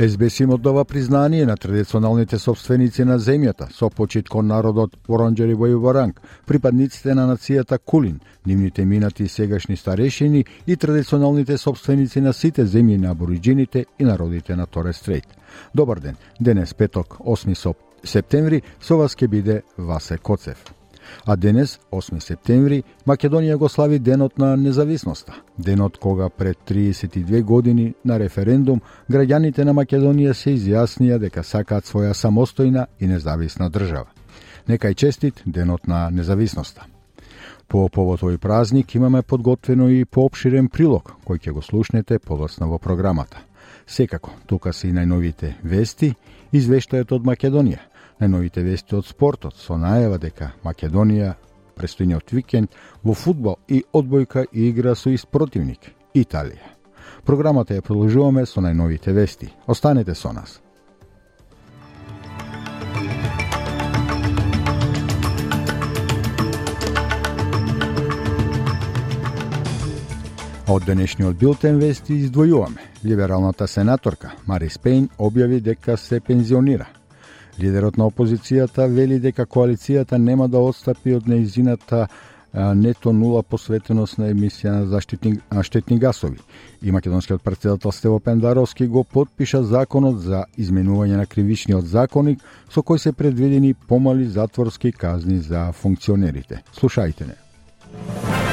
СБС им оддава признание на традиционалните собственици на земјата, со почит кон народот Воронџери во Юборанг, припадниците на нацијата Кулин, нивните минати и сегашни старешини и традиционалните собственици на сите земји на абориджините и народите на Торе Стрейт. Добар ден, денес петок, 8 септември, со вас ќе биде Васе Коцев. А денес, 8 септември, Македонија го слави Денот на независноста. Денот кога пред 32 години на референдум граѓаните на Македонија се изјаснија дека сакаат своја самостојна и независна држава. Нека честит Денот на независноста. По повод овој празник имаме подготвено и поопширен прилог, кој ќе го слушнете подоцна во програмата. Секако, тука се и најновите вести, извештајот од Македонија – Најновите вести од спортот со најава дека Македонија престојниот викенд во фудбал и одбојка игра со испротивник Италија. Програмата ја продолжуваме со најновите вести. Останете со нас. Од денешниот билтен вести издвојуваме. Либералната сенаторка Мари Спейн објави дека се пензионира. Лидерот на опозицијата вели дека коалицијата нема да отстапи од неизината нето нула посветеност на емисија на заштитни, штетни гасови. И македонскиот председател Стево Пендаровски го подпиша законот за изменување на кривичниот законник со кој се предвидени помали затворски казни за функционерите. Слушајте не.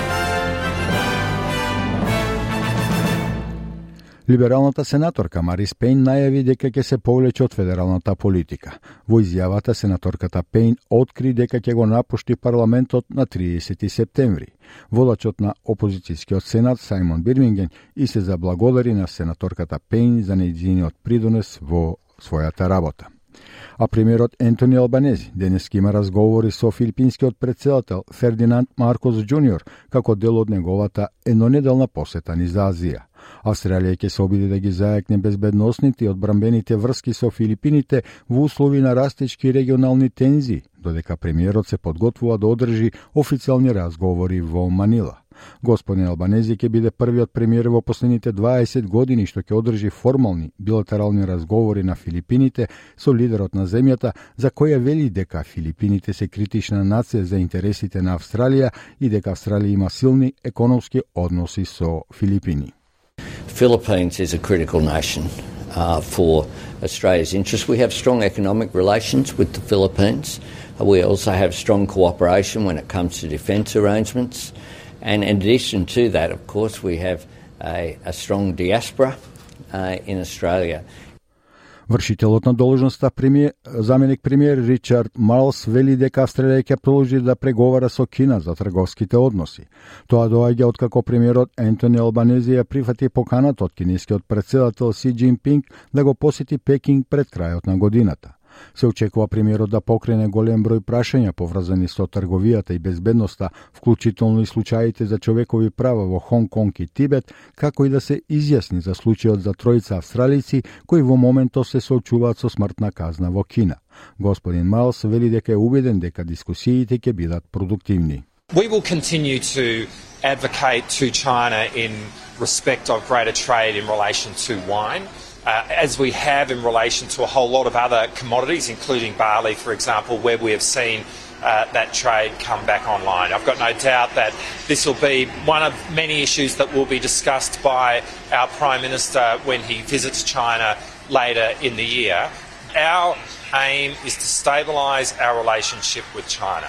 Либералната сенаторка Марис Пейн најави дека ќе се повлече од федералната политика. Во изјавата сенаторката Пейн откри дека ќе го напушти парламентот на 30 септември. Водачот на опозицијскиот сенат Саймон Бирминген и се заблагодари на сенаторката Пейн за нејзиниот придонес во својата работа. А премиерот Ентони Албанези денес има разговори со филипинскиот председател Фердинанд Маркос Джуниор како дел од неговата еднонеделна посета низ Азија. Австралија ќе се обиде да ги зајакне безбедносните и одбрамбените врски со Филипините во услови на растечки регионални тензии, додека премиерот се подготвува да одржи официјални разговори во Манила. Господин Албанези ќе биде првиот премиер во последните 20 години што ќе одржи формални билатерални разговори на Филипините со лидерот на земјата, за која вели дека Филипините се критична нација за интересите на Австралија и дека Австралија има силни економски односи со Филипини. Philippines is a critical nation uh, for Australia's interests. We have strong economic relations with the Philippines. We also have strong cooperation when it comes to defence arrangements. And in addition to that, of course, we have a, a strong diaspora uh, in Australia. Вршителот на должноста премиер, заменик премиер Ричард Марлс вели дека Австралија ќе продолжи да преговара со Кина за трговските односи. Тоа доаѓа откако премиерот Ентони Албанези ја прифати поканата од кинескиот председател Си Джинпинг да го посети Пекинг пред крајот на годината. Се очекува премиерот да покрене голем број прашања поврзани со трговијата и безбедноста, вклучително и случаите за човекови права во Хонг Конг и Тибет, како и да се изјасни за случајот за тројца австралици кои во моментот се соочуваат со смртна казна во Кина. Господин Малс вели дека е убеден дека дискусиите ќе бидат продуктивни. We will continue to advocate to China in respect of greater trade in relation to wine. Uh, as we have in relation to a whole lot of other commodities, including barley, for example, where we have seen uh, that trade come back online. I've got no doubt that this will be one of many issues that will be discussed by our Prime Minister when he visits China later in the year. Our aim is to stabilise our relationship with China.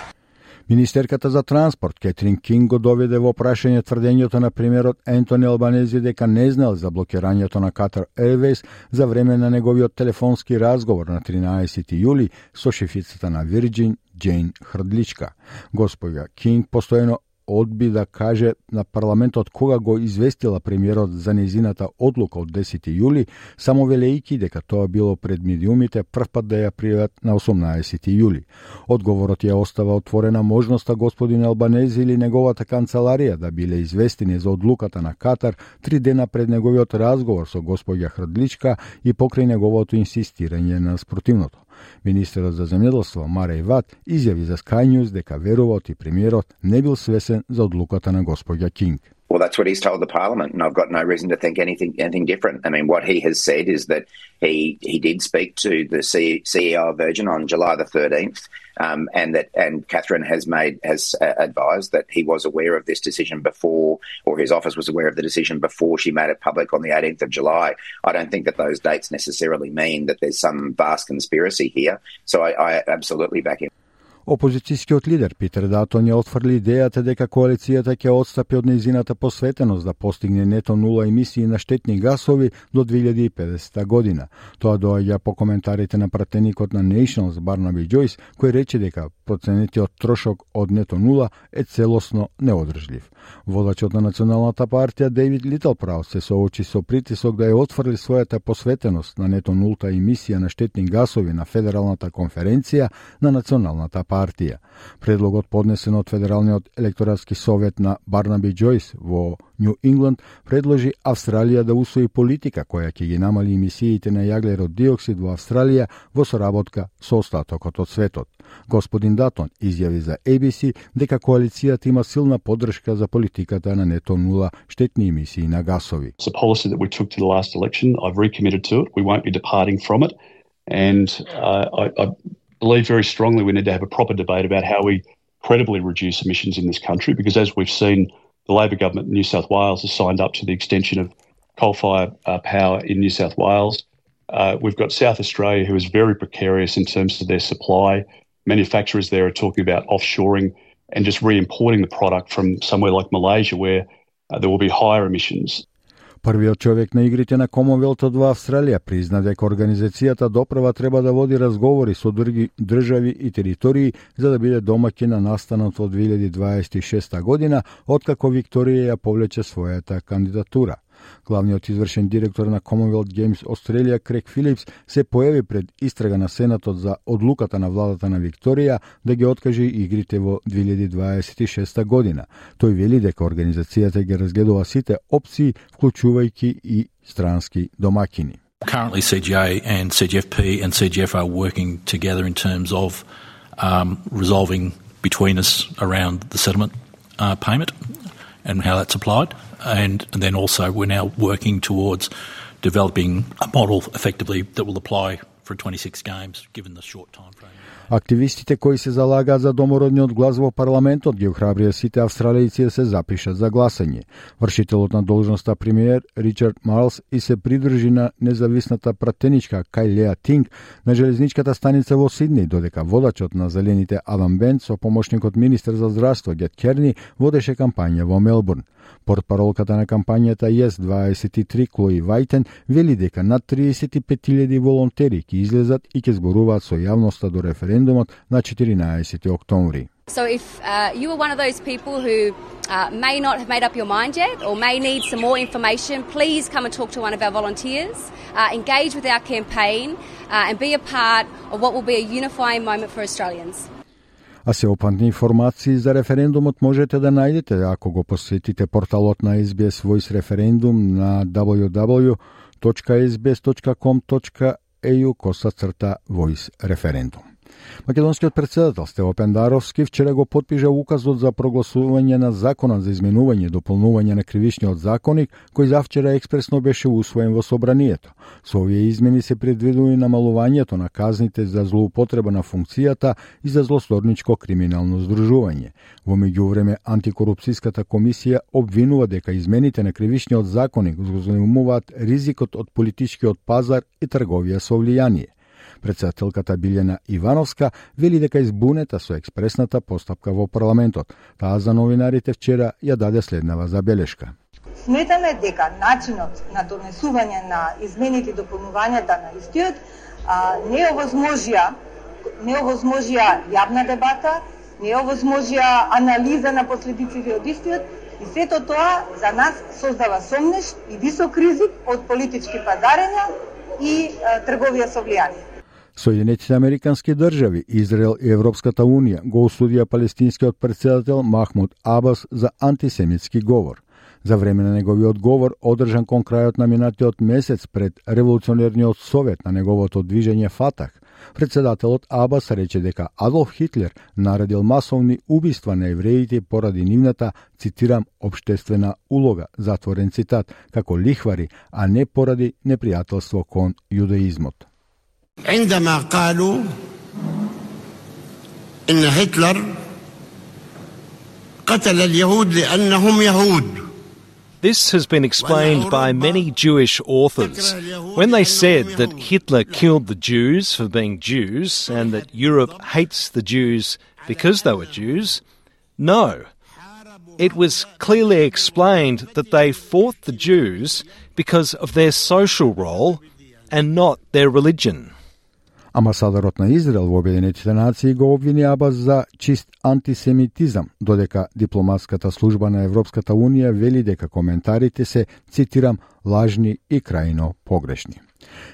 Министерката за транспорт Кетрин Кинг го доведе во прашање тврдењето на премиерот Ентони Албанези дека не знал за блокирањето на Катар Airways за време на неговиот телефонски разговор на 13 јули со шефицата на Virgin Джейн Хрдличка. Господја Кинг постојано одби да каже на парламентот кога го известила премиерот за незината одлука од 10 јули, само велејки дека тоа било пред медиумите првпат да ја пријават на 18 јули. Одговорот ја остава отворена можноста господин Албанези или неговата канцеларија да биле известени за одлуката на Катар три дена пред неговиот разговор со господја Хрдличка и покрај неговото инсистирање на спротивното. Министерот за земјоделство Мареј Ват изјави за Sky News дека веруват и премиерот не бил свесен за одлуката на господја Кинг. Well, that's what he's told the parliament, and I've got no reason to think anything anything different. I mean, what he has said is that he he did speak to the CEO of Virgin on July the 13th, um, and that and Catherine has made has uh, advised that he was aware of this decision before, or his office was aware of the decision before she made it public on the 18th of July. I don't think that those dates necessarily mean that there's some vast conspiracy here. So I, I absolutely back him. Опозицијскиот лидер Питер Датон ја отфрли идејата дека коалицијата ќе отстапи од нејзината посветеност да постигне нето нула емисии на штетни гасови до 2050 година. Тоа доаѓа по коментарите на пратеникот на Nations Барнаби Джойс, кој рече дека проценетиот трошок од нето нула е целосно неодржлив. Водачот на Националната партија Дейвид Литлпрау се соочи со притисок да ја отфрли својата посветеност на нето нулта емисија на штетни гасови на Федералната конференција на Националната партија. Предлогот поднесен од Федералниот електоратски совет на Барнаби Джойс во Нью Ингланд предложи Австралија да усвои политика која ќе ги намали емисиите на јаглерод диоксид во Австралија во соработка со остатокот од светот. Господин Датон изјави за ABC дека коалицијата има силна поддршка за политиката на нето нула штетни емисии на гасови. It's a policy that we took to the last election. I've recommitted to it. We won't be departing from it. And uh, I, I believe very strongly we need to have a proper debate about how we credibly reduce emissions in this country because as we've seen, the Labor government in New South Wales has signed up to the extension of coal-fired uh, power in New South Wales. Uh, we've got South Australia, who is very precarious in terms of their supply. Manufacturers there are talking about offshoring and just re-importing the product from somewhere like Malaysia, where uh, there will be higher emissions. Првиот човек на игрите на Комонвелтот во Австралија призна дека организацијата допрва треба да води разговори со други држави и територии за да биде домаќин на настанот во 2026 година, откако Викторија ја повлече својата кандидатура. Главниот извршен директор на Commonwealth Games Australia Крек Филипс се појави пред истрага на Сенатот за одлуката на владата на Викторија да ги откаже игрите во 2026 година. Тој вели дека организацијата ги разгледува сите опции, вклучувајќи и странски домакини. Currently, CGA and CGFP and CGF are working together in terms of um, resolving between us around the settlement uh, payment and how that's applied. And, then also we're now working towards developing a model effectively that will apply Активистите кои се залагаат за домородниот глас во парламентот ги охрабрија сите австралијци да се запишат за гласање. Вршителот на должноста премиер Ричард Марлс и се придржи на независната пратеничка Кајлеа Тинг на железничката станица во Сидни, додека водачот на зелените Адам Бент со помошникот министер за здравство Гет Керни водеше кампања во Мелбурн. Портпаролката на кампањата ЕС-23 Клои Вајтен вели дека над 35.000 волонтери ќе излезат и ќе зборуваат со јавноста до референдумот на 14 октомври. So if uh, you are one of those people who uh, may not have made up your mind yet or may need some more information, please come and talk to one of our volunteers, uh, engage with our campaign uh, and be a part of what will be a unifying moment for Australians. А се опанни информации за референдумот можете да најдете ако го посетите порталот на SBS Voice референдум на www.sbs.com.au коса црта Voice референдум. Македонскиот председател Стево Пендаровски вчера го подпиша указот за прогласување на законот за изменување и дополнување на кривичниот законник, кој завчера експресно беше усвоен во собранието. Со овие измени се предвидува намалувањето на казните за злоупотреба на функцијата и за злосторничко криминално здружување. Во меѓувреме, антикорупцијската комисија обвинува дека измените на кривичниот законник го зголемуваат ризикот од политичкиот пазар и трговија со влијание. Председателката Билјана Ивановска вели дека избунета со експресната постапка во парламентот. Таа за новинарите вчера ја даде следнава забелешка. Сметаме дека начинот на донесување на измените и дополнувањата на истиот а, не овозможија не овозможија јавна дебата не овозможија анализа на последиците од истиот и сето тоа за нас создава сомнеш и висок ризик од политички пазарења и а, трговија со влијание. Соединетите Американски држави, Израел и Европската Унија го осудија палестинскиот председател Махмуд Абас за антисемитски говор. За време на неговиот говор, одржан кон крајот на минатиот месец пред Револуционерниот совет на неговото движење Фатах, председателот Абас рече дека Адолф Хитлер наредил масовни убиства на евреите поради нивната, цитирам, обштествена улога, затворен цитат, како лихвари, а не поради непријателство кон јудеизмот. عندما قالوا ان هتلر قتل اليهود لانهم يهود This has been explained by many Jewish authors. When they said that Hitler killed the Jews for being Jews and that Europe hates the Jews because they were Jews, no. It was clearly explained that they fought the Jews because of their social role and not their religion. Амбасадорот на Израел во Обединетите нации го обвини Абас за чист антисемитизам, додека дипломатската служба на Европската Унија вели дека коментарите се, цитирам, лажни и крајно погрешни.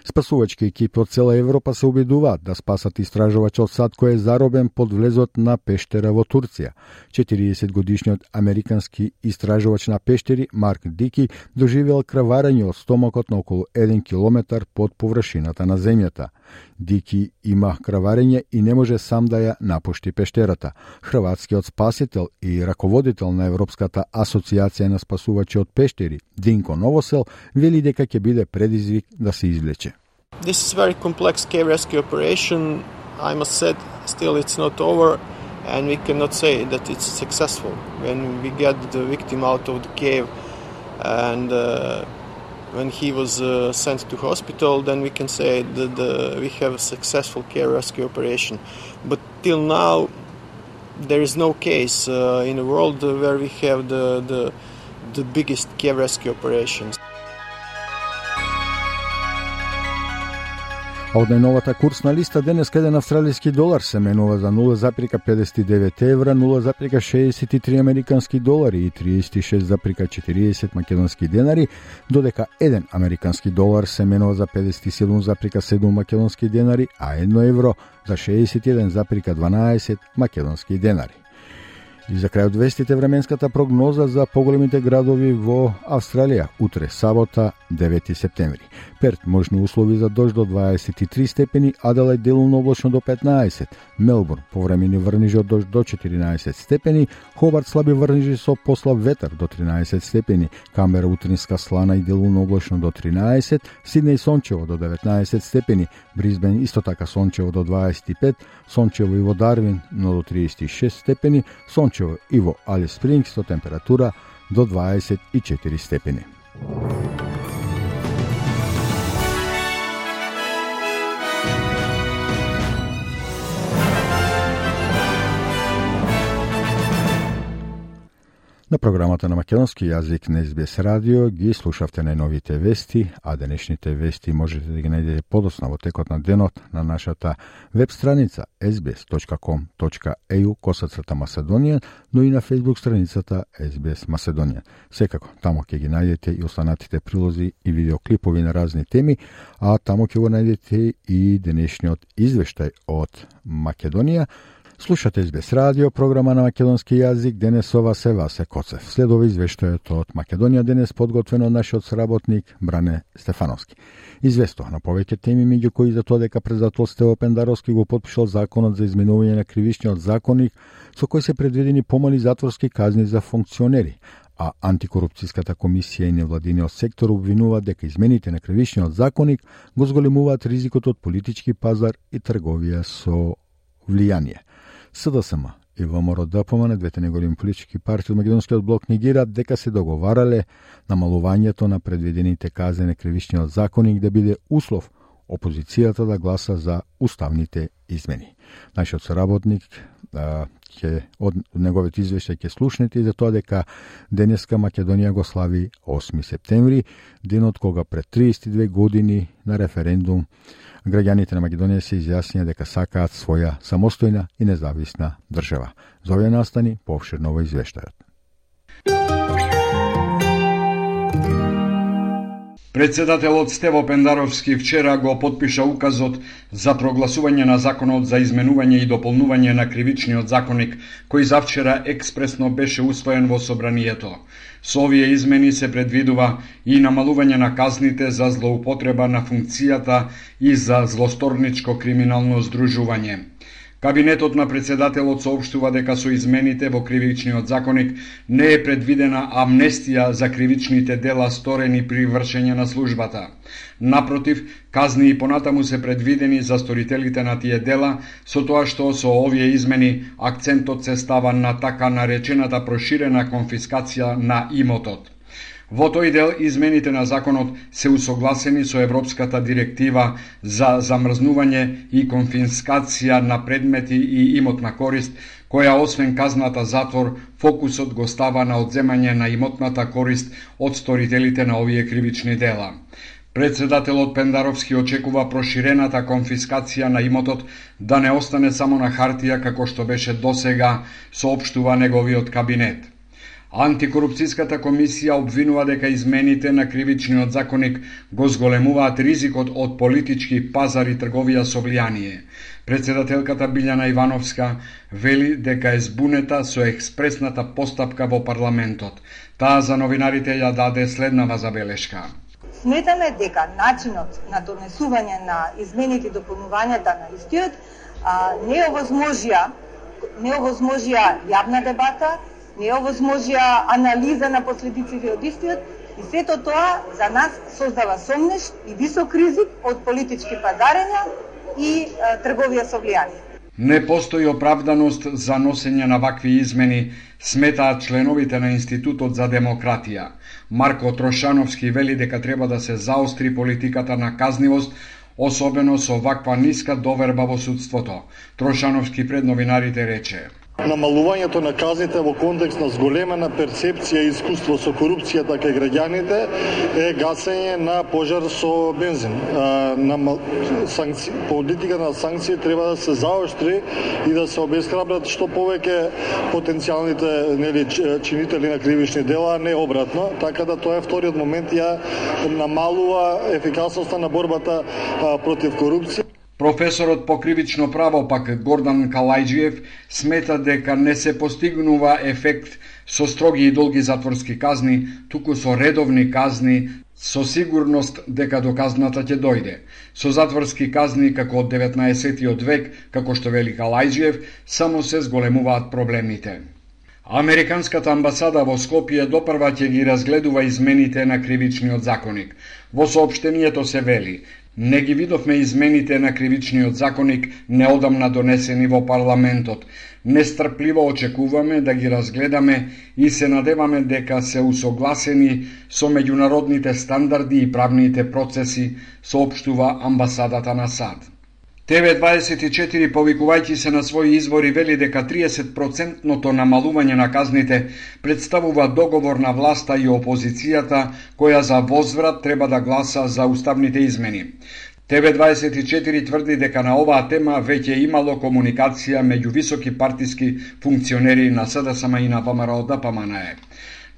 Спасувачки екипи од цела Европа се обидуваат да спасат истражувачот сад кој е заробен под влезот на пештера во Турција. 40 годишниот американски истражувач на пештери Марк Дики доживел крварење од стомакот на околу 1 километар под површината на земјата. Дики има крварење и не може сам да ја напушти пештерата. Хрватскиот спасител и раководител на Европската асоциација на спасувачи од пештери, Динко Новосел, вели дека ќе биде предизвик да се извлече. This is very complex cave rescue operation. I must say, still it's not over, and we cannot say that it's successful. When we get the victim out of the cave, and uh, when he was uh, sent to hospital, then we can say that the, we have a successful care rescue operation. But till now, there is no case uh, in the world where we have the, the, the biggest care rescue operations. А од најновата курсна листа денес еден австралиски долар се менува за 0,59 евра, 0,63 американски долари и 36,40 македонски денари, додека еден американски долар се менува за 57,7 македонски денари, а 1 евро за 61,12 македонски денари. И за крај од вестите временската прогноза за поголемите градови во Австралија утре сабота 9 септември. Перт можни услови за дожд до 23 степени, Аделај делумно облачно до 15, Мелбурн повремени врнижи од дожд до 14 степени, Хобарт слаби врнижи со послаб ветер до 13 степени, Камбера утринска слана и делумно облачно до 13, Сиднеј сончево до 19 степени, Бризбен исто така сончево до 25, сончево и во Дарвин но до 36 степени, сончево и во Алис Спрингс со температура до 24 степени. На програмата на македонски јазик на СБС радио ги слушавте најновите вести, а денешните вести можете да ги најдете подоцна во текот на денот на нашата веб страница sbs.com.eu косацрта Macedonian, но и на фейсбук страницата SBS Macedonian. Секако, тамо ќе ги најдете и останатите прилози и видеоклипови на разни теми, а тамо ќе го најдете и денешниот извештај од Македонија, Слушате Избес радио, програма на македонски јазик, денес ова се Васе Коцев. Следува извештајето од Македонија денес подготвено од нашиот сработник Бране Стефановски. Известува на повеќе теми меѓу кои за тоа дека председател Стево Пендаровски го подпишал законот за изменување на кривичниот законник со кој се предвидени помали затворски казни за функционери, а антикорупцијската комисија и невладиниот сектор обвинува дека измените на кривичниот законник го зголемуваат ризикот од политички пазар и трговија со влијание. СДСМ. И ВМРО ДПМН, да двете неголеми политички партии од Македонскиот блок негираат дека се договарале намалувањето на предвидените казни на кривичниот законник да биде услов опозицијата да гласа за уставните измени. Нашиот соработник ќе од неговите извештај ќе слушнете и за тоа дека денеска Македонија го слави 8 септември, денот кога пред 32 години на референдум граѓаните на Македонија се изјаснија дека сакаат своја самостојна и независна држава. За овие настани повширно во извештајот. Председателот Стево Пендаровски вчера го подпиша указот за прогласување на законот за изменување и дополнување на кривичниот законник, кој завчера експресно беше усвоен во собранието. Со овие измени се предвидува и намалување на казните за злоупотреба на функцијата и за злосторничко криминално здружување. Кабинетот на председателот соопштува дека со измените во кривичниот законник не е предвидена амнестија за кривичните дела сторени при вршење на службата. Напротив, казни и понатаму се предвидени за сторителите на тие дела, со тоа што со овие измени акцентот се става на така наречената проширена конфискација на имотот. Во тој дел измените на законот се усогласени со Европската директива за замрзнување и конфискација на предмети и имотна корист, која освен казната затвор, фокусот го става на одземање на имотната корист од сторителите на овие кривични дела. Председателот Пендаровски очекува проширената конфискација на имотот да не остане само на хартија како што беше досега, соопштува неговиот кабинет. Антикорупцијската комисија обвинува дека измените на кривичниот законник го зголемуваат ризикот од политички пазар и трговија со влијание. Председателката Билјана Ивановска вели дека е збунета со експресната постапка во парламентот. Таа за новинарите ја даде следнава забелешка. Сметаме дека начинот на донесување на измените и дополнувањата на истиот а, не овозможија не овозможија јавна дебата не овозможија анализа на последиците од истиот и сето тоа за нас создава сомнеш и висок ризик од политички пазарења и а, трговија со влијание. Не постои оправданост за носење на вакви измени, сметаат членовите на Институтот за демократија. Марко Трошановски вели дека треба да се заостри политиката на казнивост, особено со ваква ниска доверба во судството. Трошановски пред новинарите рече намалувањето на казните во контекст на зголемена перцепција и искуство со корупцијата кај граѓаните е гасење на пожар со бензин. На санкци... политика на санкции треба да се заоштри и да се обесхрабрат што повеќе потенцијалните нели чинители на кривични дела, не обратно, така да тоа е вториот момент ја намалува ефикасноста на борбата против корупција. Професорот по кривично право пак Гордан Калајджиев смета дека не се постигнува ефект со строги и долги затворски казни, туку со редовни казни со сигурност дека до казната ќе дојде. Со затворски казни како од 19. век, како што вели Калајджиев, само се зголемуваат проблемите. Американската амбасада во Скопје допрва ќе ги разгледува измените на кривичниот законник. Во сообштението се вели, Не ги видовме измените на кривичниот законник неодамна донесени во парламентот. Нестрпливо очекуваме да ги разгледаме и се надеваме дека се усогласени со меѓународните стандарди и правните процеси, соопштува амбасадата на САД. ТВ24 повикувајќи се на своји извори вели дека 30% намалување на казните представува договор на власта и опозицијата која за возврат треба да гласа за уставните измени. ТВ24 тврди дека на оваа тема веќе имало комуникација меѓу високи партиски функционери на СДСМ и на ВМРО да ДПМНЕ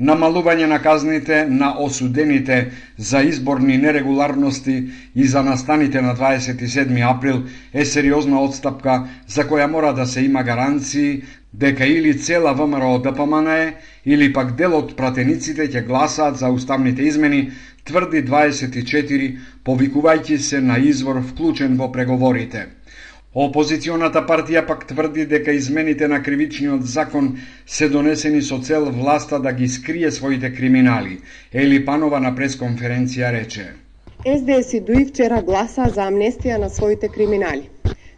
намалување на казните на осудените за изборни нерегуларности и за настаните на 27 април е сериозна отстапка за која мора да се има гаранции дека или цела ВМРО да ДПМН или пак дел од пратениците ќе гласаат за уставните измени, тврди 24, повикувајќи се на извор вклучен во преговорите. Опозиционата партија пак тврди дека измените на кривичниот закон се донесени со цел власта да ги скрие своите криминали. Ели Панова на пресконференција рече. СДС и ДУИ вчера гласа за амнестија на своите криминали.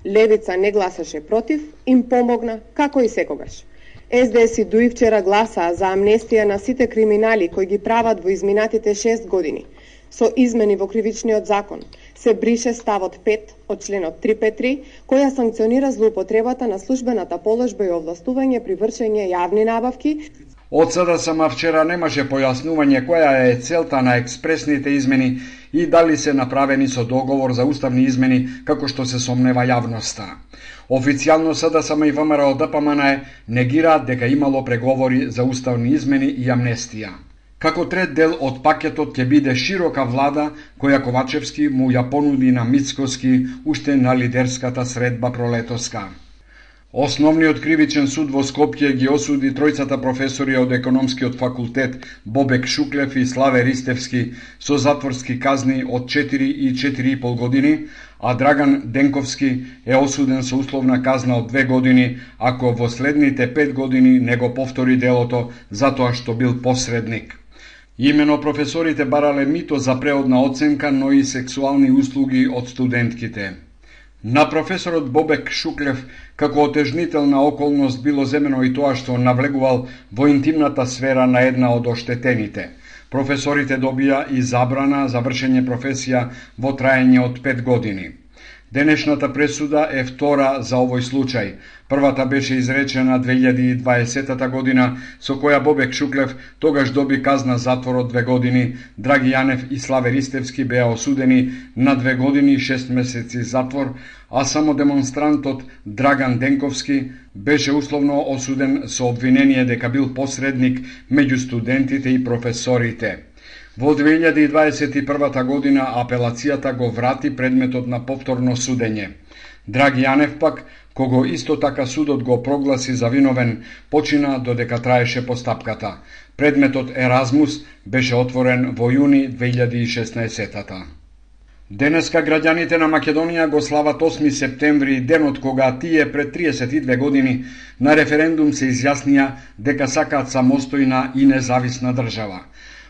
Левица не гласаше против, им помогна, како и секогаш. СДС и ДУИ вчера гласа за амнестија на сите криминали кои ги прават во изминатите 6 години. Со измени во кривичниот закон се брише ставот 5 од членот 353, која санкционира злоупотребата на службената положба и овластување при вршење јавни набавки. Од сада сама вчера немаше појаснување која е целта на експресните измени и дали се направени со договор за уставни измени како што се сомнева јавноста. Официјално сада сама и ВМРО ДПМН негираат дека имало преговори за уставни измени и амнестија. Како трет дел од пакетот ќе биде широка влада која Ковачевски му ја понуди на Мицкоски уште на лидерската средба пролетоска. Основниот кривичен суд во Скопје ги осуди тројцата професори од економскиот факултет Бобек Шуклев и Славе Ристевски со затворски казни од 4 и 4,5 години, а Драган Денковски е осуден со условна казна од 2 години ако во следните 5 години не го повтори делото затоа што бил посредник. Имено професорите барале мито за преодна оценка, но и сексуални услуги од студентките. На професорот Бобек Шуклев како отежнителна околност било земено и тоа што навлегувал во интимната сфера на една од оштетените. Професорите добија и забрана за вршење професија во траење од 5 години. Денешната пресуда е втора за овој случај. Првата беше изречена 2020 година, со која Бобек Шуклев тогаш доби казна затвор од две години, Драги Јанев и Славе Ристевски беа осудени на две години и шест месеци затвор, а само демонстрантот Драган Денковски беше условно осуден со обвинение дека бил посредник меѓу студентите и професорите. Во 2021 година апелацијата го врати предметот на повторно судење. Драг Јанев пак, кого исто така судот го прогласи за виновен, почина додека траеше постапката. Предметот Еразмус беше отворен во јуни 2016 Денеска граѓаните на Македонија го слават 8 септември, денот кога тие пред 32 години на референдум се изјаснија дека сакаат самостојна и независна држава.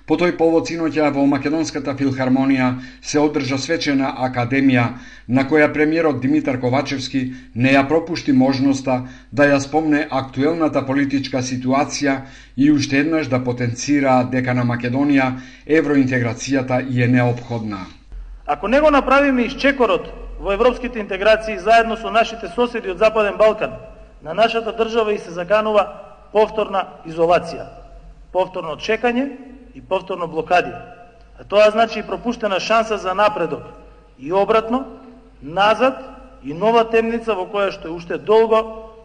По тој повод синоќа во Македонската филхармонија се одржа свечена академија на која премиерот Димитар Ковачевски не ја пропушти можноста да ја спомне актуелната политичка ситуација и уште еднаш да потенцира дека на Македонија евроинтеграцијата е необходна. Ако не го направиме исчекорот во европските интеграции заедно со нашите соседи од Западен Балкан, на нашата држава и се заканува повторна изолација, повторно чекање и повторно блокади. А тоа значи и пропуштена шанса за напредок. И обратно, назад и нова темница во која што уште долго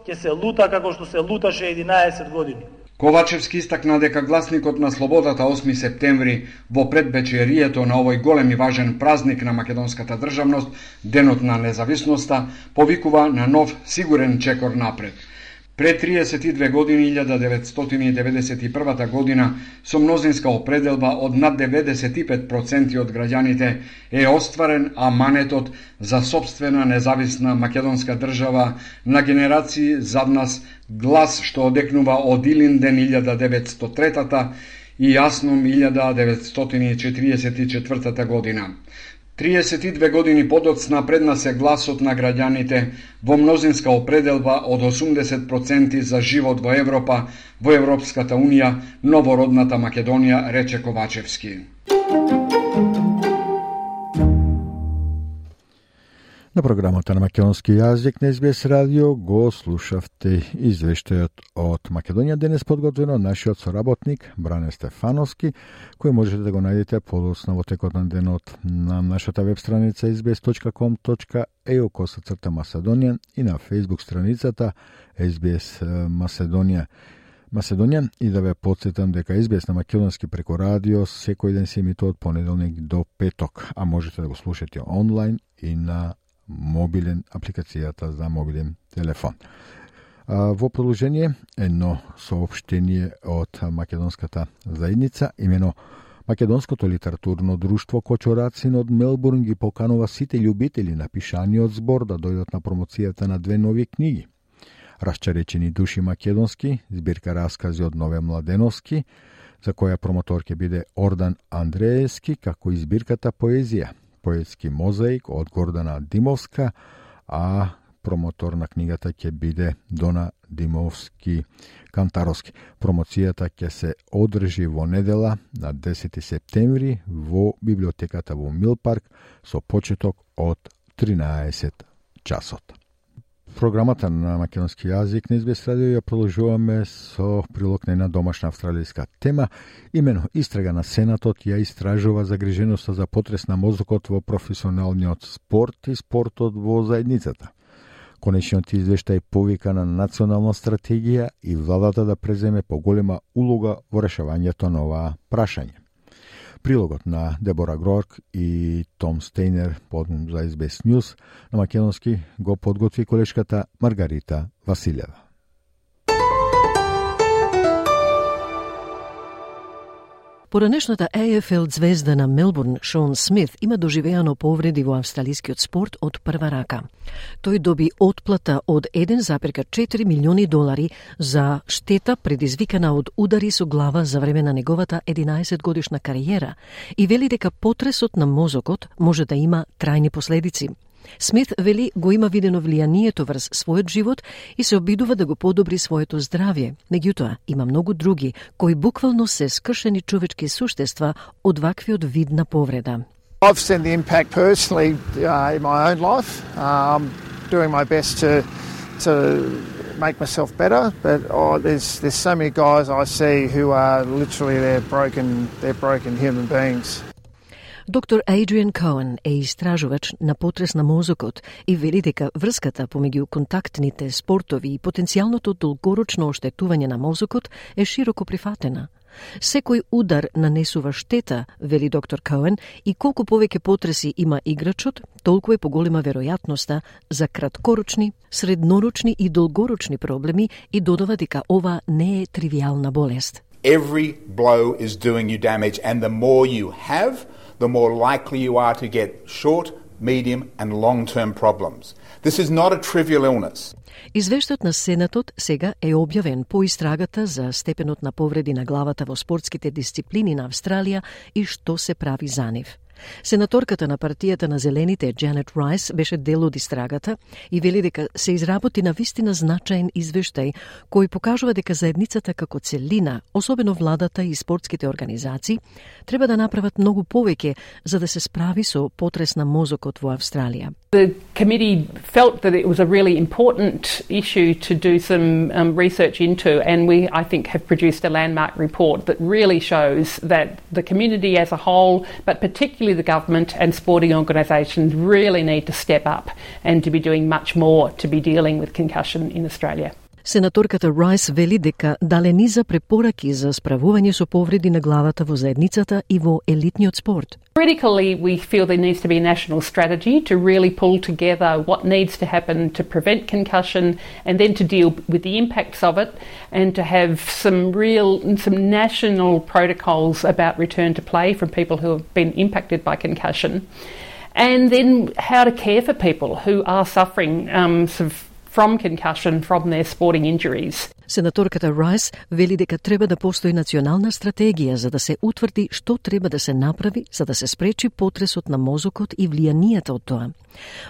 ќе се лута како што се луташе 11 години. Ковачевски истакна дека гласникот на слободата 8 септември во предбечерието на овој голем и важен празник на македонската државност, денот на независноста, повикува на нов сигурен чекор напред – Пред 32 години, 1991 година, со мнозинска определба од над 95% од граѓаните е остварен аманетот за собствена независна македонска држава на генерации зад нас глас што одекнува од Илинден 1903 и Јасном 1944 година. 32 години подоцна пред нас е гласот на граѓаните во мнозинска определба од 80% за живот во Европа, во Европската Унија, новородната Македонија, рече Ковачевски. На програмата на македонски јазик на СБС радио го слушавте извештајот од Македонија денес подготвено нашиот соработник Бране Стефановски, кој можете да го најдете подосно во текот на денот на нашата веб страница sbs.com.eu косацрта Маседонија и на Facebook страницата SBS Маседонија. Македонија и да ве подсетам дека избес на македонски преко радио секој ден се имитува од понеделник до петок, а можете да го слушате онлайн и на мобилен апликацијата за мобилен телефон. Во продолжение едно сообщение од македонската заедница, имено Македонското литературно друштво Кочорацин од Мелбурн ги поканува сите љубители на пишаниот збор да дојдат на промоцијата на две нови книги. Расчаречени души македонски, збирка раскази од Нове Младеновски, за која промотор ќе биде Ордан Андреевски, како и збирката поезија – поетски мозаик од Гордана Димовска, а промотор на книгата ќе биде Дона Димовски Кантаровски. Промоцијата ќе се одржи во недела на 10 септември во библиотеката во Милпарк со почеток од 13 часот. Програмата на македонски јазик на Избес радио ја продолжуваме со прилог на една домашна австралијска тема. Имено истрага на Сенатот ја истражува загриженоста за потрес на мозокот во професионалниот спорт и спортот во заедницата. Конечниот извештај повика на национална стратегија и владата да преземе поголема улога во решавањето на оваа прашање. Прилогот на Дебора Грорк и Том Стейнер за SBS News на македонски го подготви колешката Маргарита Василева. Поранешната AFL звезда на Мелбурн, Шон Смит, има доживеано повреди во австралискиот спорт од прва рака. Тој доби отплата од 1,4 милиони долари за штета предизвикана од удари со глава за време на неговата 11 годишна кариера и вели дека потресот на мозокот може да има трајни последици. Смит вели го има видено влијанието врз својот живот и се обидува да го подобри своето здравје. Меѓутоа, има многу други кои буквално се скршени човечки суштества од ваквиот вид на повреда. I've seen the impact personally uh, in my own life. Um, doing my best to to make myself better, but oh, there's there's so many guys I see who are literally they're broken they're broken human beings. Доктор Адриан Коен е истражувач на потрес на мозокот и вели дека врската помеѓу контактните спортови и потенцијалното долгорочно оштетување на мозокот е широко прифатена. Секој удар нанесува штета, вели доктор Коен, и колку повеќе потреси има играчот, толку е поголема веројатноста за краткорочни, среднорочни и долгорочни проблеми и додава дека ова не е тривијална болест. Every blow is doing you damage and the more you have, the more likely you are to get short, medium, and long term problems. This is not a trivial illness. Извештајот на Сенатот сега е објавен по истрагата за степенот на повреди на главата во спортските дисциплини на Австралија и што се прави за нив. Сенаторката на партијата на Зелените, Джанет Райс, беше дел од истрагата и вели дека се изработи на вистина значаен извештај кој покажува дека заедницата како целина, особено владата и спортските организации, треба да направат многу повеќе за да се справи со потрес на мозокот во Австралија. The committee felt that it was a really important issue to do some um, research into, and we, I think, have produced a landmark report that really shows that the community as a whole, but particularly the government and sporting organisations, really need to step up and to be doing much more to be dealing with concussion in Australia. Сенаторката Райс вели дека дале низа препораки за справување со повреди на главата во заедницата и во елитниот спорт. Critically, we feel there needs to be a national strategy to really pull together what needs to happen to prevent concussion and then to deal with the impacts of it and to have some real, some national protocols about return to play from people who have been impacted by concussion. And then how to care for people who are suffering um, sort of from concussion from their sporting injuries. Сенаторката Райс вели дека треба да постои национална стратегија за да се утврди што треба да се направи за да се спречи потресот на мозокот и влијанието од тоа.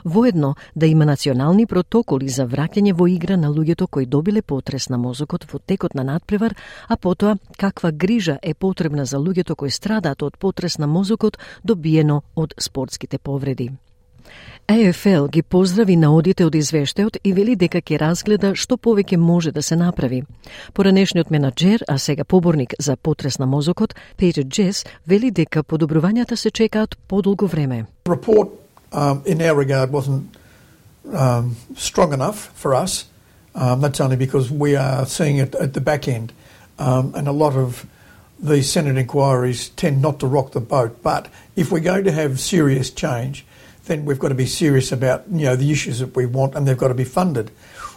Воедно да има национални протоколи за враќање во игра на луѓето кои добиле потрес на мозокот во текот на надпревар, а потоа каква грижа е потребна за луѓето кои страдаат од потрес на мозокот добиено од спортските повреди. ЕФЛ ги поздрави наодите од извештајот и вели дека ќе разгледа што повеќе може да се направи. Поранешниот менаџер, а сега поборник за потрес на мозокот, Пејтер Джес, вели дека подобрувањата се чекаат подолго време. Report um, in our regard wasn't um, strong enough for us. Um, that's only because we are seeing it at the back end. Um, and a lot of these Senate inquiries tend not to rock the boat. But if we're going to have serious change, then we've got to be serious about you know the issues that we want, and they've got to be funded.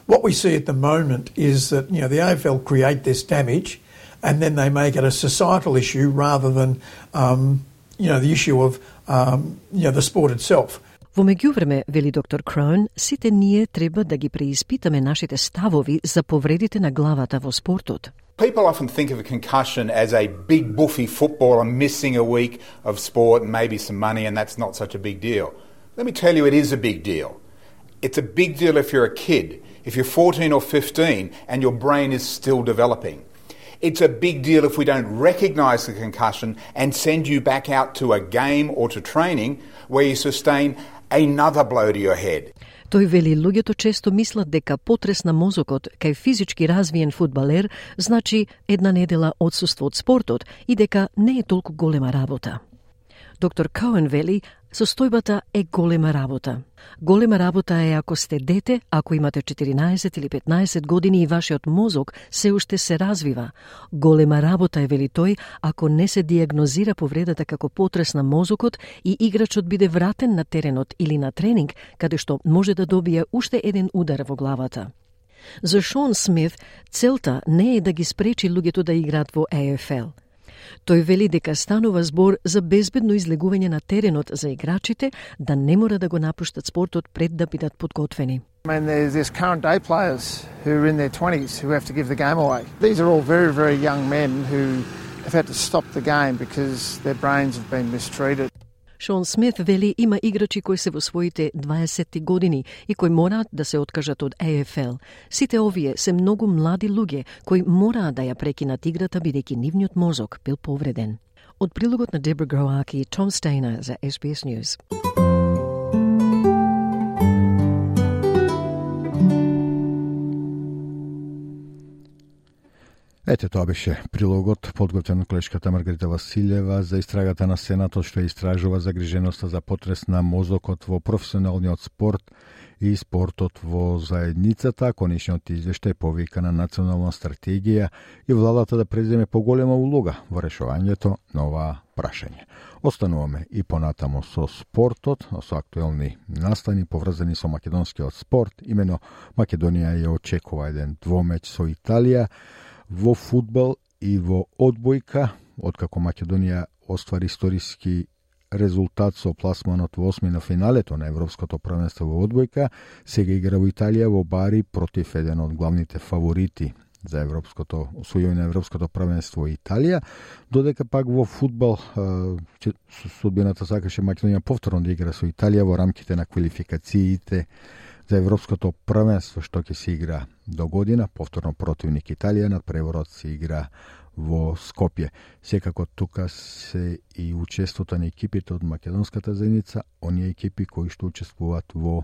What we see at the moment is that you know the AFL create this damage, and then they make it a societal issue rather than um, you know the issue of um, you know the sport itself. Во меѓувреме, вели доктор Кроун, сите ние треба да ги преиспитаме нашите ставови за повредите на главата во спортот. People often think of a concussion as a big buffy footballer missing a week of sport and maybe some money and that's not such a big deal. Let me tell you, it is a big deal. It's a big deal if you're a kid, if you're 14 or 15 and your brain is still developing. It's a big deal if we don't recognise the concussion and send you back out to a game or to training where you sustain another blow to your head. Тој вели луѓето често мислат дека потрес на мозокот кај физички развиен фудбалер значи една недела одсуство од спортот и дека не е толку голема работа. Доктор Коен вели, состојбата е голема работа. Голема работа е ако сте дете, ако имате 14 или 15 години и вашиот мозок се уште се развива. Голема работа е, вели тој, ако не се диагнозира повредата како потрес на мозокот и играчот биде вратен на теренот или на тренинг, каде што може да добие уште еден удар во главата. За Шон Смит, целта не е да ги спречи луѓето да играат во AFL. – Тој вели дека станува збор за безбедно излегување на теренот за играчите да не мора да го напуштат спортот пред да бидат подготвени. I mean, there's, there's current day players who are in their 20s who have to give the game away. These are all very, very young men who have had to stop the game because their brains have been mistreated. Шон Смит вели има играчи кои се во своите 20 години и кои мораат да се откажат од ЕФЛ. Сите овие се многу млади луѓе кои мораат да ја прекинат играта бидејќи нивниот мозок бил повреден. Од прилогот на Дебра Гроаки, Том Стейна за SBS News. Ете, тоа беше прилогот подготвен од колешката Маргарита Василева за истрагата на Сенатот што истражува загриженоста за потрес на мозокот во професионалниот спорт и спортот во заедницата. Конечниот извештај повика на национална стратегија и владата да преземе поголема улога во решувањето на ова прашање. Остануваме и понатамо со спортот, со актуелни настани поврзани со македонскиот спорт. Имено Македонија ја очекува еден двомеч со Италија во фудбал и во одбојка, откако Македонија оствари историски резултат со пласманот во осми на финалето на Европското првенство во одбојка, сега игра во Италија во Бари против еден од главните фаворити за европското освојување на европското првенство Италија, додека пак во фудбал судбината сакаше Македонија повторно да игра со Италија во рамките на квалификациите за Европското првенство што ќе се игра до година, повторно противник Италија, на преворот се игра во Скопје. Секако тука се и учеството на екипите од македонската заедница, оние екипи кои што учествуваат во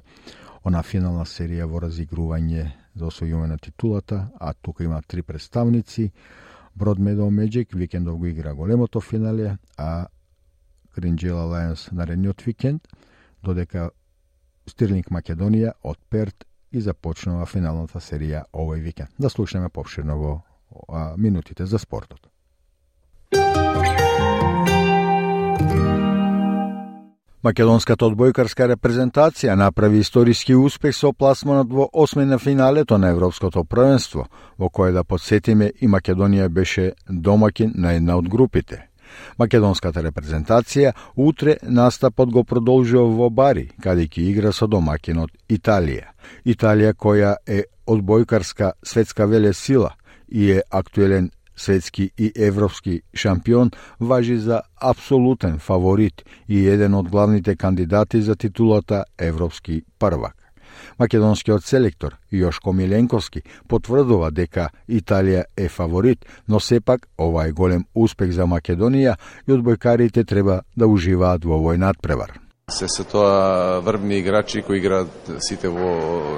она финална серија во разигрување за освојување на титулата, а тука има три представници. Брод Медо Меджик викендов го игра големото финале, а Гринджела Лајонс наредниот викенд, додека Стирлинг Македонија од Перт и започнува финалната серија овој викенд. Да слушнеме попширно во а, минутите за спортот. Македонската одбојкарска репрезентација направи историски успех со пласманот во осми на финалето на Европското првенство, во кое да подсетиме и Македонија беше домакин на една од групите – Македонската репрезентација утре настапот го продолжува во Бари, каде ќе игра со домакинот Италија. Италија која е одбојкарска светска веле сила и е актуелен светски и европски шампион, важи за апсолутен фаворит и еден од главните кандидати за титулата Европски првак. Македонскиот селектор Јошко Миленковски потврдува дека Италија е фаворит, но сепак ова е голем успех за Македонија и одбојкарите треба да уживаат во овој надпревар. Се се тоа врвни играчи кои играат сите во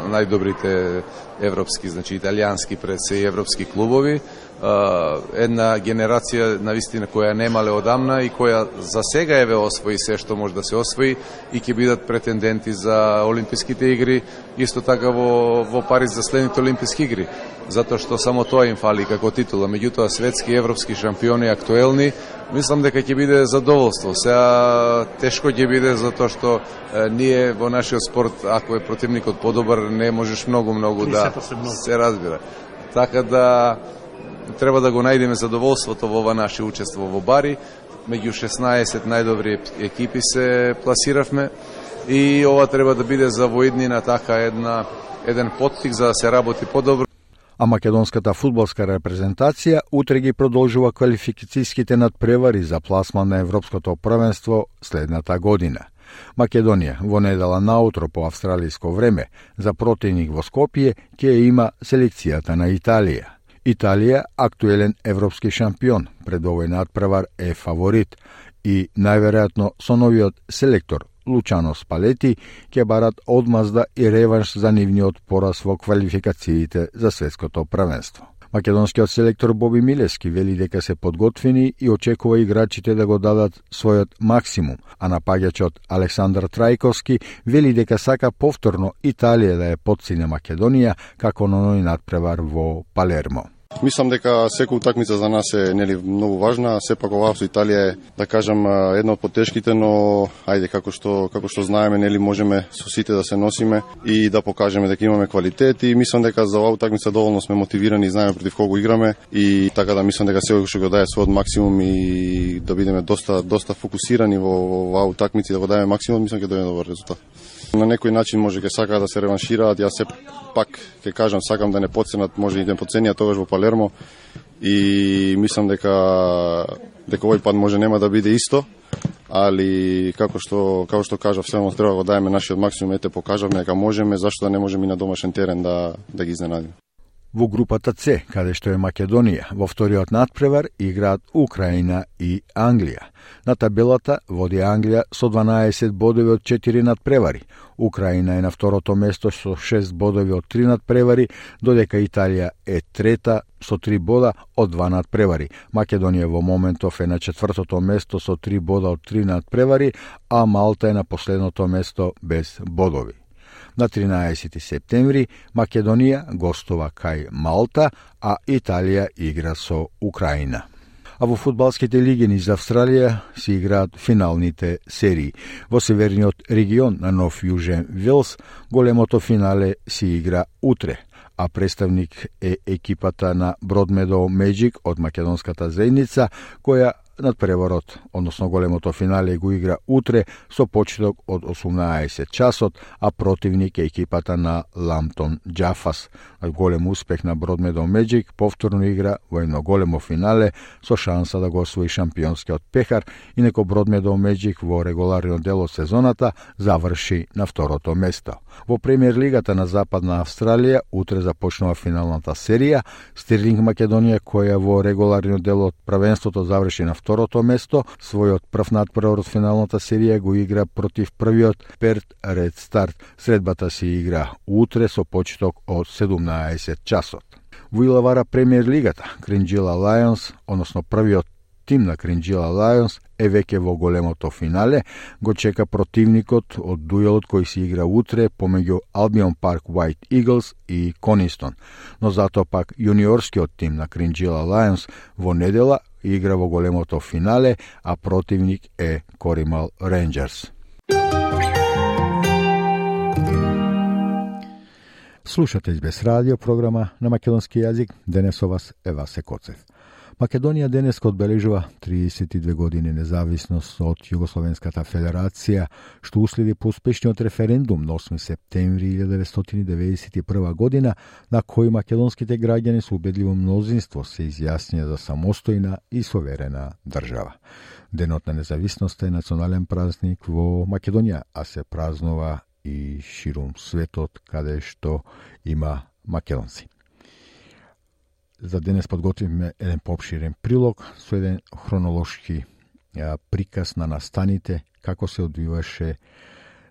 најдобрите европски, значи италијански пред се и европски клубови една генерација на вистина која немале одамна и која за сега еве освои се што може да се освои и ќе бидат претенденти за Олимписките игри, исто така во, во Париз за следните Олимписки игри, затоа што само тоа им фали како титула. Меѓутоа, светски и европски шампиони актуелни, мислам дека ќе биде задоволство. Сега тешко ќе биде затоа што е, ние во нашиот спорт, ако е противникот подобар, не можеш многу-многу да се, се разбира. Така да треба да го најдеме задоволството во ова наше учество во Бари. Меѓу 16 најдобри екипи се пласиравме и ова треба да биде за воеднина така една еден поттик за да се работи подобро. а македонската фудбалска репрезентација утре ги продолжува квалификацијските надпревари за пласман на Европското првенство следната година. Македонија во недела наутро по австралиско време за противник во Скопје ќе има селекцијата на Италија. Италија, актуелен европски шампион, пред овој надпревар е фаворит и најверојатно со новиот селектор Лучано Спалети ќе барат одмазда и реванш за нивниот пораз во квалификациите за светското првенство. Македонскиот селектор Боби Милески вели дека се подготвени и очекува играчите да го дадат својот максимум, а напаѓачот Александар Трајковски вели дека сака повторно Италија да е подсине Македонија како на ној надпревар во Палермо. Мислам дека секоја утакмица за нас е нели многу важна, сепак оваа со Италија е да кажам една од потешките, но ајде како што како што знаеме нели можеме со сите да се носиме и да покажеме дека имаме квалитет и мислам дека за оваа утакмица доволно сме мотивирани и знаеме против кого играме и така да мислам дека секој што го даде својот максимум и да бидеме доста доста фокусирани во, во оваа утакмица и да го дадеме максимум, мислам ќе дојде добар резултат. На некој начин може ќе сакаат да се реваншираат, јас се пак ќе кажам сакам да не подценат, може и да подценија тогаш во Палермо и мислам дека дека овој пат може нема да биде исто, али како што како што кажав, само треба да го даеме нашиот максимум, ете покажавме дека можеме, зашто да не можеме и на домашен терен да да ги изненадиме. Во групата С, каде што е Македонија, во вториот надпревар играат Украина и Англија. На табелата води Англија со 12 бодови од 4 надпревари. Украина е на второто место со 6 бодови од 3 надпревари, додека Италија е трета со 3 бода од 2 надпревари. Македонија во моментов е на четвртото место со 3 бода од 3 надпревари, а Малта е на последното место без бодови. На 13 септември Македонија гостува кај Малта, а Италија игра со Украина а во фудбалските лиги низ Австралија се играат финалните серии. Во северниот регион на Нов Јужен Вилс големото финале се игра утре а представник е екипата на Бродмедо Меджик од македонската заедница, која надпреварот, односно големото финале го игра утре со почеток од 18 часот, а противник е екипата на Ламтон Джафас. Голем успех на Бродмедо Меджик повторно игра во едно големо финале со шанса да го освои шампионскиот пехар, инако Бродмедо Меджик во регуларниот дел од сезоната заврши на второто место. Во премиер лигата на Западна Австралија утре започнува финалната серија. Стирлинг Македонија која во регуларниот дел од правенството заврши на второто место, својот прв надпревар од финалната серија го игра против првиот Перт Ред Старт. Средбата се игра утре со почеток од 17 часот. Во Илавара премиер лигата, Кринджила Лајонс, односно првиот тим на Кринджила Лајонс е веќе во големото финале, го чека противникот од дуелот кој се игра утре помеѓу Албион Парк White Eagles и Конистон. Но затоа пак јуниорскиот тим на Кринджила Лајонс во недела игра во големото финале, а противник е Коримал Рейнджерс. Слушате избес радио програма на македонски јазик. Денес со вас е Васе Коцев. Македонија денес одбележува 32 години независност од Југословенската федерација, што уследи по успешниот референдум на 8 септември 1991 година, на кој македонските граѓани со убедливо мнозинство се изјаснија за самостојна и соверена држава. Денот на независноста е национален празник во Македонија, а се празнува и ширум светот каде што има македонци. За денес подготвивме еден попширен прилог со еден хронолошки приказ на настаните како се одвиваше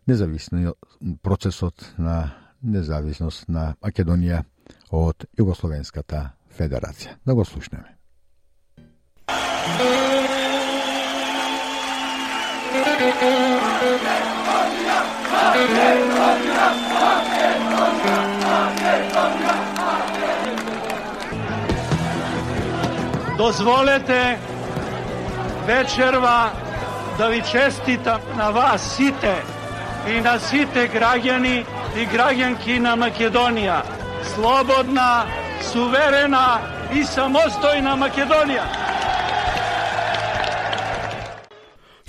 независниот процесот на независност на Македонија од Југословенската федерација. Да го слушнеме. Дозволете вечерва да ви честитам на вас сите и на сите граѓани и граѓанки на Македонија. Слободна, суверена и самостојна Македонија.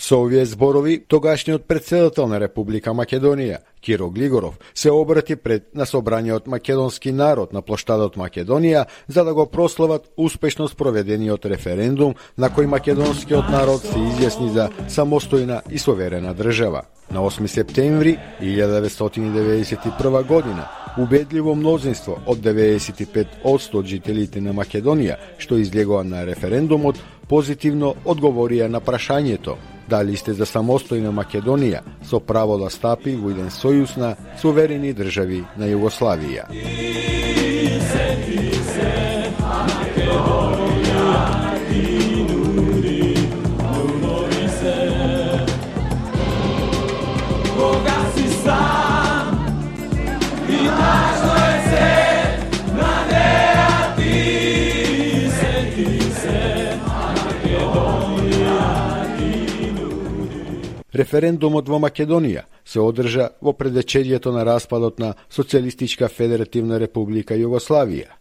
Со овие зборови, тогашниот председател на Република Македонија, Киро Глигоров, се обрати пред на собраниот македонски народ на площадот Македонија за да го прослават успешно спроведениот референдум на кој македонскиот народ се изјасни за самостојна и суверена држава. На 8 септември 1991 година убедливо мнозинство од 95% од жителите на Македонија што излегоа на референдумот позитивно одговорија на прашањето дали сте за самостојна Македонија со право да стапи во еден сојуз на суверени држави на Југославија. Референдумот во Македонија се одржа во предвечерието на распадот на Социјалистичка Федеративна Република Југославија.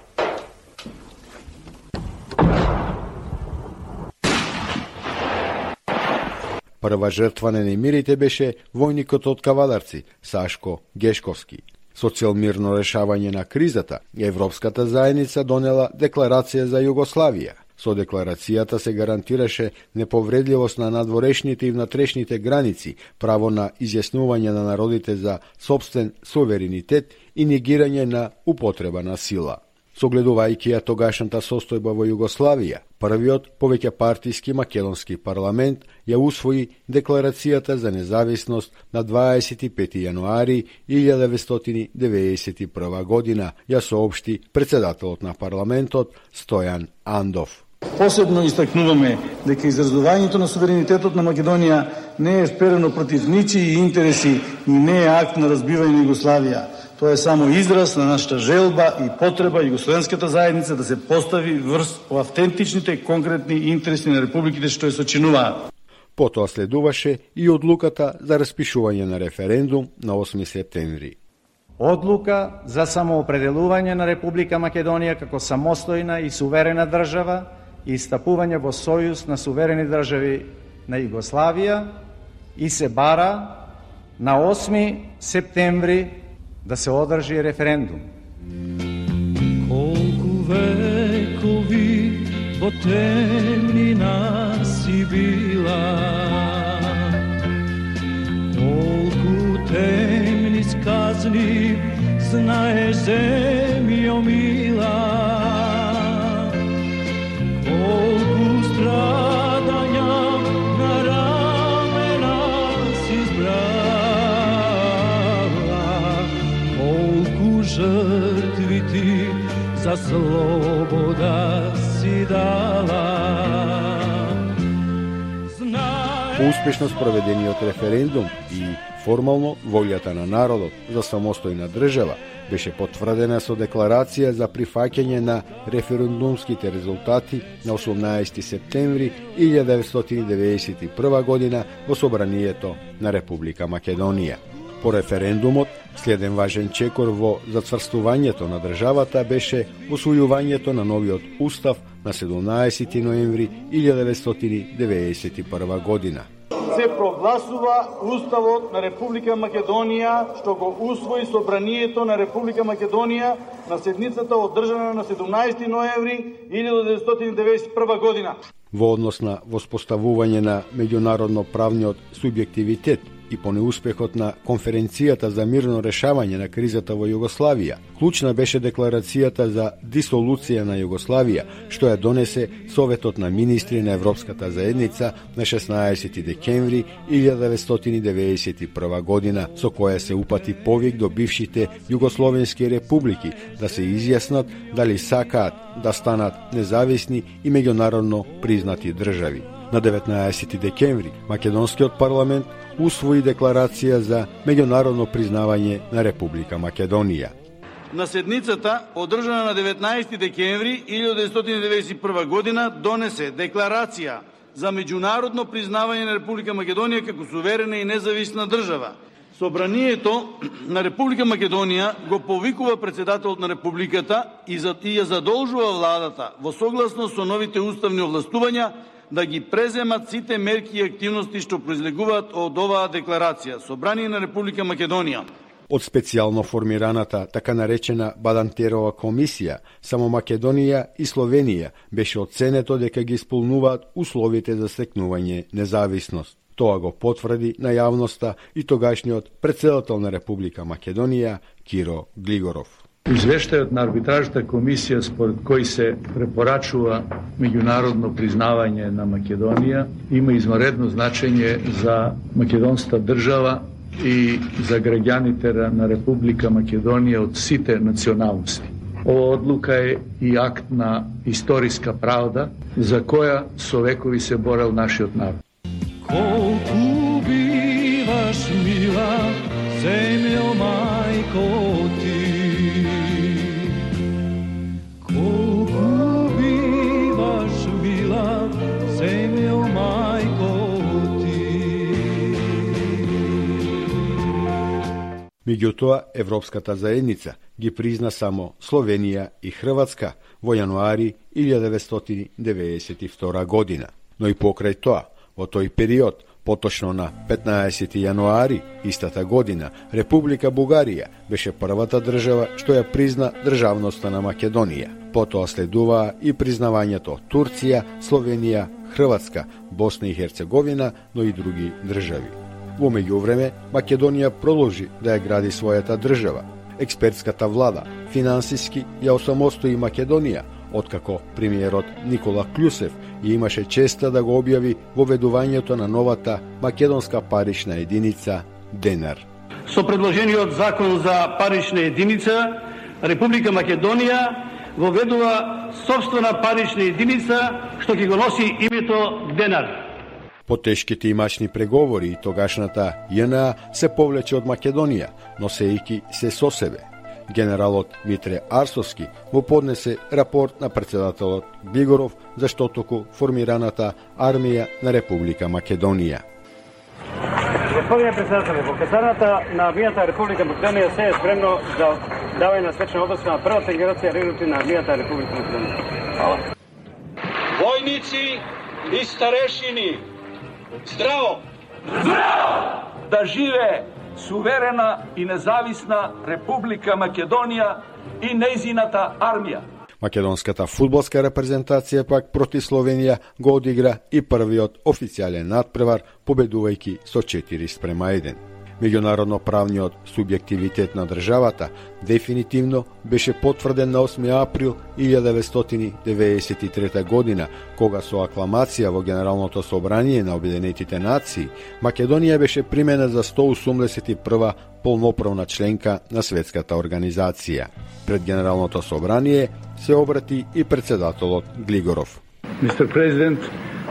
Прва жртва на немирите беше војникот од кавадарци Сашко Гешковски. Со цел мирно решавање на кризата, Европската заедница донела декларација за Југославија. Со декларацијата се гарантираше неповредливост на надворешните и внатрешните граници, право на изјаснување на народите за собствен суверенитет и негирање на употреба на сила. Согледувајќи ја тогашната состојба во Југославија, првиот повеќе партиски македонски парламент ја усвои декларацијата за независност на 25 јануари 1991 година, ја соопшти председателот на парламентот Стојан Андов. Посебно истакнуваме дека изразувањето на суверенитетот на Македонија не е вперено против ничии интереси и не е акт на разбивање на Југославија Тоа е само израз на нашата желба и потреба Југословенската заедница да се постави врз автентичните конкретни интереси на републиките што ја сочинуваат. Потоа следуваше и одлуката за распишување на референдум на 8 септември. Одлука за самоопределување на Република Македонија како самостојна и суверена држава и стапување во сојуз на суверени држави на Југославија и се бара на 8 септември да се одржи референдум. Колку векови во темнина си била, колку темни сказни знаеш земја за слобода си дала. По успешно спроведениот референдум и формално волјата на народот за самостојна држава беше потврдена со декларација за прифаќање на референдумските резултати на 18 септември 1991 година во собранието на Република Македонија. По референдумот, следен важен чекор во зацврстувањето на државата беше усвојувањето на новиот устав на 17 ноември 1991 година. Се прогласува Уставот на Република Македонија, што го усвои Собранието на Република Македонија на седницата одржана на 17 ноември 1991 година. Во однос на воспоставување на меѓународно правниот субјективитет и по неуспехот на конференцијата за мирно решавање на кризата во Југославија. Клучна беше декларацијата за дисолуција на Југославија, што ја донесе Советот на министри на Европската заедница на 16 декември 1991 година, со која се упати повик до бившите југословенски републики да се изјаснат дали сакаат да станат независни и меѓународно признати држави. На 19 декември Македонскиот парламент усвои декларација за меѓународно признавање на Република Македонија. На седницата, одржана на 19 декември 1991 година, донесе декларација за меѓународно признавање на Република Македонија како суверена и независна држава. Собранието на Република Македонија го повикува председателот на Републиката и ја задолжува владата во согласност со новите уставни овластувања да ги преземат сите мерки и активности што произлегуваат од оваа декларација. Собрание на Република Македонија Од специјално формираната така наречена Бадантерова комисија, само Македонија и Словенија беше оценето дека ги исполнуваат условите за стекнување независност. Тоа го потврди на јавноста и тогашниот председател на Република Македонија Киро Глигоров. Извештајот на арбитражната комисија според кој се препорачува меѓународно признавање на Македонија има изморедно значење за македонската држава и за граѓаните на Република Македонија од сите националности. Ова одлука е и акт на историска правда за која со векови се борел нашиот народ. Колку биваш мила, земјо мајко Меѓутоа, Европската заедница ги призна само Словенија и Хрватска во јануари 1992 година. Но и покрај тоа, во тој период, поточно на 15 јануари истата година, Република Бугарија беше првата држава што ја призна државноста на Македонија. Потоа следуваа и признавањето Турција, Словенија, Хрватска, Босна и Херцеговина, но и други држави. Во меѓувреме, Македонија продолжи да ја гради својата држава. Експертската влада финансиски ја осамостои Македонија, откако премиерот Никола Клюсев ја имаше честа да го објави воведувањето на новата македонска парична единица денар. Со предложениот закон за парична единица, Република Македонија воведува собствена парична единица што ќе го носи името денар. По тешките и мачни преговори и тогашната ЈНА се повлече од Македонија, но сејки се со себе. Генералот Митре Арсовски му поднесе рапорт на председателот Бигоров за штотоку формираната армија на Република Македонија. Господине председателе, во касарната на армијата Република Македонија се е спремно за давање на свечна област на првата генерација регрути на армијата Република Македонија. Војници и старешини Здраво! Здраво! Да живе суверена и независна Република Македонија и нејзината армија. Македонската фудбалска репрезентација пак против Словенија го одигра и првиот официјален надпревар, победувајќи со 4 спрема 1 меѓународно правниот субјективитет на државата дефинитивно беше потврден на 8 април 1993 година, кога со акламација во Генералното собрание на Обединетите нации, Македонија беше примена за 181 полноправна членка на светската организација. Пред Генералното собрание се обрати и председателот Глигоров. Mr. President,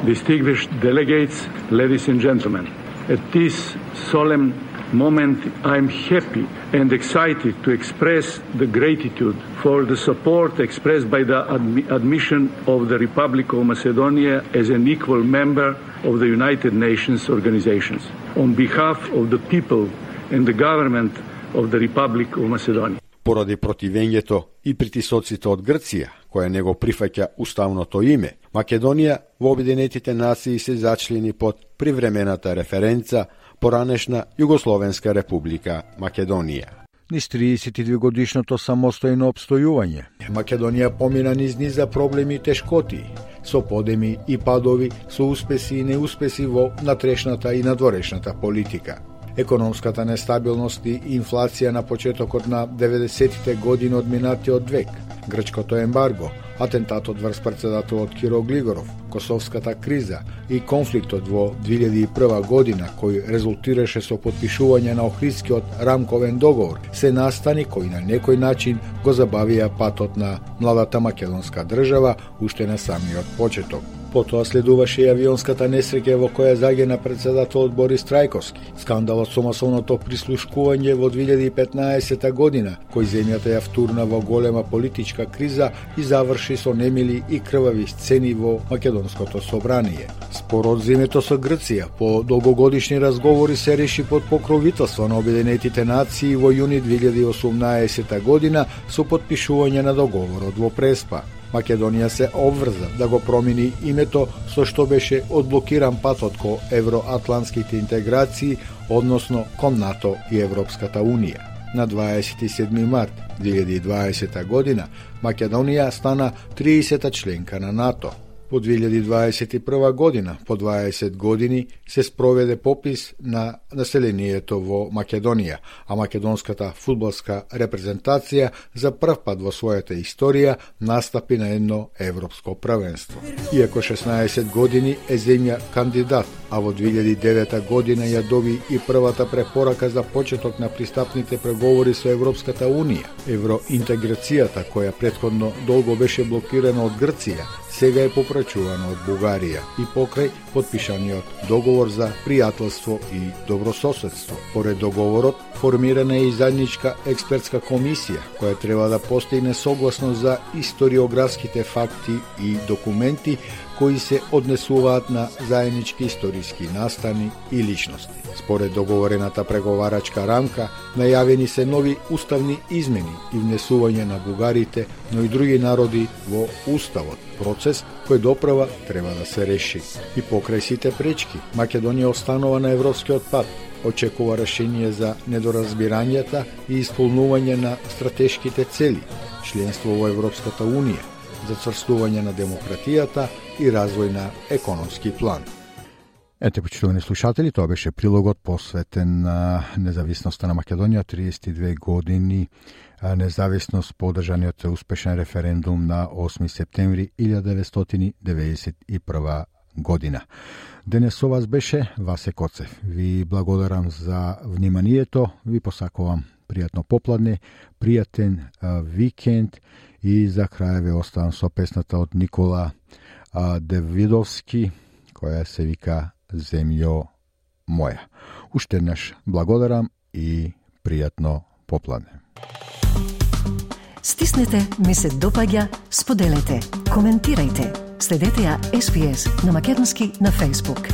distinguished delegates, ladies and gentlemen, at this solemn moment I'm happy and excited to express the gratitude for the support expressed by the admi admission of the Republic of Macedonia as an equal member of the United Nations organizations. On behalf of the people and the government of the Republic of Macedonia. Поради противењето и притисоците од Грција, која не го прифаќа уставното име, Македонија во Обединетите нации се зачлени под привремената референца поранешна Југословенска република Македонија. Низ 32 годишното самостојно обстојување, Македонија помина низ низа проблеми и тешкоти, со подеми и падови, со успеси и неуспеси во натрешната и надворешната политика – економската нестабилност и инфлација на почетокот на 90-тите години од минатиот век, грчкото ембарго, атентатот врз председателот Киро Глигоров, косовската криза и конфликтот во 2001 година кој резултираше со подпишување на Охридскиот рамковен договор, се настани кои на некој начин го забавија патот на младата македонска држава уште на самиот почеток. Потоа следуваше и авионската несреќа во која загина председателот Борис Трајковски. Скандалот со масовното прислушкување во 2015 година, кој земјата ја втурна во голема политичка криза и заврши со немили и крвави сцени во Македонското собрание. Спорот земето со Грција по долгогодишни разговори се реши под покровителство на Обединетите нации во јуни 2018 година со подпишување на договорот во Преспа. Македонија се обврза да го промени името со што беше одблокиран патот ко евроатлантските интеграции, односно кон НАТО и Европската Унија. На 27 март 2020 година Македонија стана 30 членка на НАТО. По 2021 година, по 20 години, се спроведе попис на населението во Македонија, а македонската фудбалска репрезентација за прв пат во својата историја настапи на едно европско првенство. Иако 16 години е земја кандидат, а во 2009 година ја доби и првата препорака за почеток на пристапните преговори со Европската Унија. Евроинтеграцијата, која предходно долго беше блокирана од Грција, сега е попрачувано од Бугарија и покрај подпишаниот договор за пријателство и добрососедство. Поред договорот, формирана е и заедничка експертска комисија, која треба да постигне согласност за историографските факти и документи кои се однесуваат на заеднички историски настани и личности. Според договорената преговарачка рамка, најавени се нови уставни измени и внесување на бугарите, но и други народи во уставот, процес кој доправа треба да се реши. И покрај сите пречки, Македонија останува на европскиот пат, очекува решение за недоразбирањата и исполнување на стратешките цели, членство во Европската Унија, за зацрстување на демократијата и развој на економски план. Ете, почитувани слушатели, тоа беше прилогот посветен на независноста на Македонија, 32 години независност подржаниот успешен референдум на 8 септември 1991 година. Денес со вас беше Васе Коцев. Ви благодарам за вниманието, ви посакувам пријатно попладне, пријатен викенд и за крај ве оставам со песната од Никола Девидовски, која се вика Земјо моја. Уште еднаш благодарам и пријатно попладне. Стиснете, ми се допаѓа, споделете, коментирајте. Следете ја SPS на Македонски на Facebook.